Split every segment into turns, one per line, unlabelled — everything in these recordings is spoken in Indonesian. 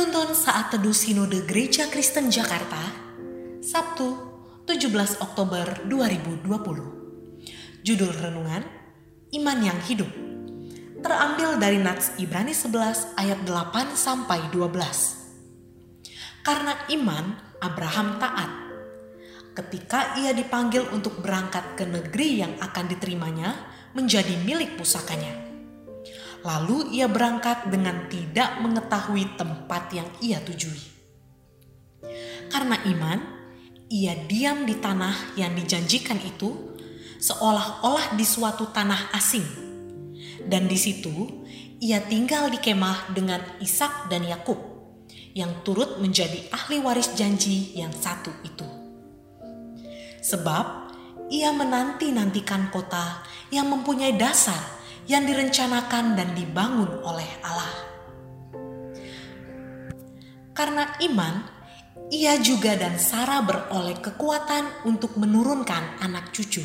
Penuntun Saat Teduh Sinode Gereja Kristen Jakarta, Sabtu 17 Oktober 2020. Judul Renungan, Iman yang Hidup. Terambil dari Nats Ibrani 11 ayat 8 sampai 12. Karena iman, Abraham taat. Ketika ia dipanggil untuk berangkat ke negeri yang akan diterimanya menjadi milik pusakanya Lalu ia berangkat dengan tidak mengetahui tempat yang ia tujui. Karena iman, ia diam di tanah yang dijanjikan itu, seolah-olah di suatu tanah asing. Dan di situ ia tinggal di kemah dengan Ishak dan Yakub, yang turut menjadi ahli waris janji yang satu itu. Sebab ia menanti-nantikan kota yang mempunyai dasar yang direncanakan dan dibangun oleh Allah. Karena iman, ia juga dan Sarah beroleh kekuatan untuk menurunkan anak cucu.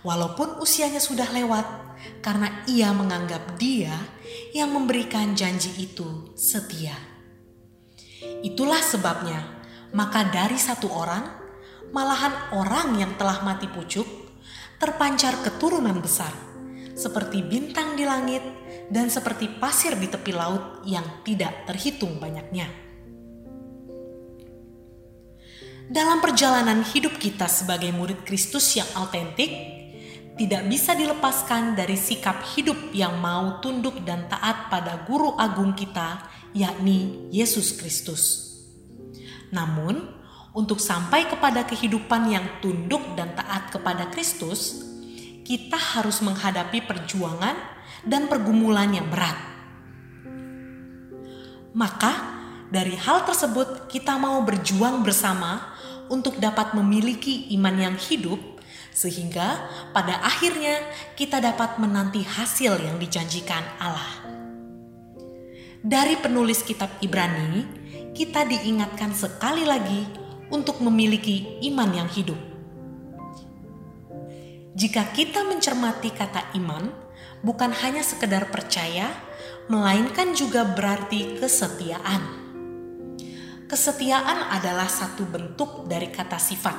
Walaupun usianya sudah lewat, karena ia menganggap dia yang memberikan janji itu setia. Itulah sebabnya, maka dari satu orang, malahan orang yang telah mati pucuk, terpancar keturunan besar seperti bintang di langit dan seperti pasir di tepi laut yang tidak terhitung banyaknya. Dalam perjalanan hidup kita sebagai murid Kristus yang autentik, tidak bisa dilepaskan dari sikap hidup yang mau tunduk dan taat pada guru agung kita, yakni Yesus Kristus. Namun, untuk sampai kepada kehidupan yang tunduk dan taat kepada Kristus, kita harus menghadapi perjuangan dan pergumulan yang berat. Maka, dari hal tersebut, kita mau berjuang bersama untuk dapat memiliki iman yang hidup, sehingga pada akhirnya kita dapat menanti hasil yang dijanjikan Allah. Dari penulis Kitab Ibrani, kita diingatkan sekali lagi untuk memiliki iman yang hidup jika kita mencermati kata iman, bukan hanya sekedar percaya, melainkan juga berarti kesetiaan. Kesetiaan adalah satu bentuk dari kata sifat.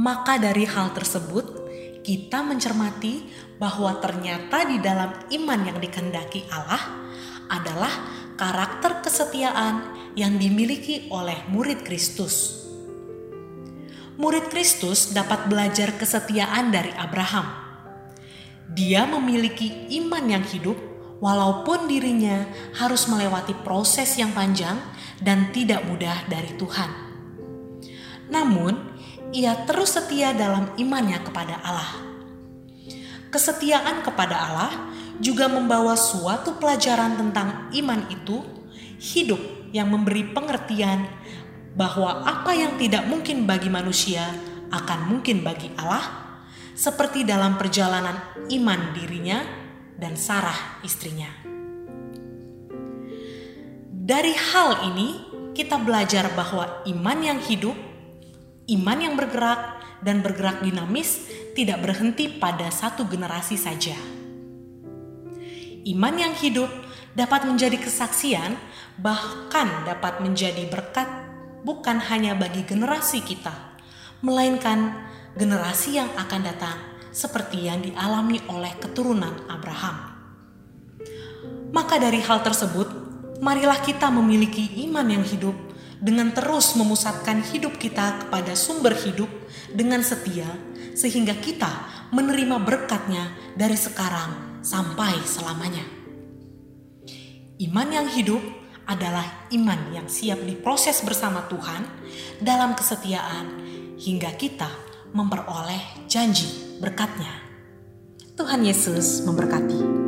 Maka dari hal tersebut, kita mencermati bahwa ternyata di dalam iman yang dikendaki Allah adalah karakter kesetiaan yang dimiliki oleh murid Kristus murid Kristus dapat belajar kesetiaan dari Abraham. Dia memiliki iman yang hidup, walaupun dirinya harus melewati proses yang panjang dan tidak mudah dari Tuhan. Namun, ia terus setia dalam imannya kepada Allah. Kesetiaan kepada Allah juga membawa suatu pelajaran tentang iman itu, hidup yang memberi pengertian bahwa apa yang tidak mungkin bagi manusia akan mungkin bagi Allah, seperti dalam perjalanan iman dirinya dan Sarah istrinya. Dari hal ini, kita belajar bahwa iman yang hidup, iman yang bergerak, dan bergerak dinamis tidak berhenti pada satu generasi saja. Iman yang hidup dapat menjadi kesaksian, bahkan dapat menjadi berkat bukan hanya bagi generasi kita, melainkan generasi yang akan datang seperti yang dialami oleh keturunan Abraham. Maka dari hal tersebut, marilah kita memiliki iman yang hidup dengan terus memusatkan hidup kita kepada sumber hidup dengan setia sehingga kita menerima berkatnya dari sekarang sampai selamanya. Iman yang hidup adalah iman yang siap diproses bersama Tuhan dalam kesetiaan hingga kita memperoleh janji berkatnya. Tuhan Yesus memberkati.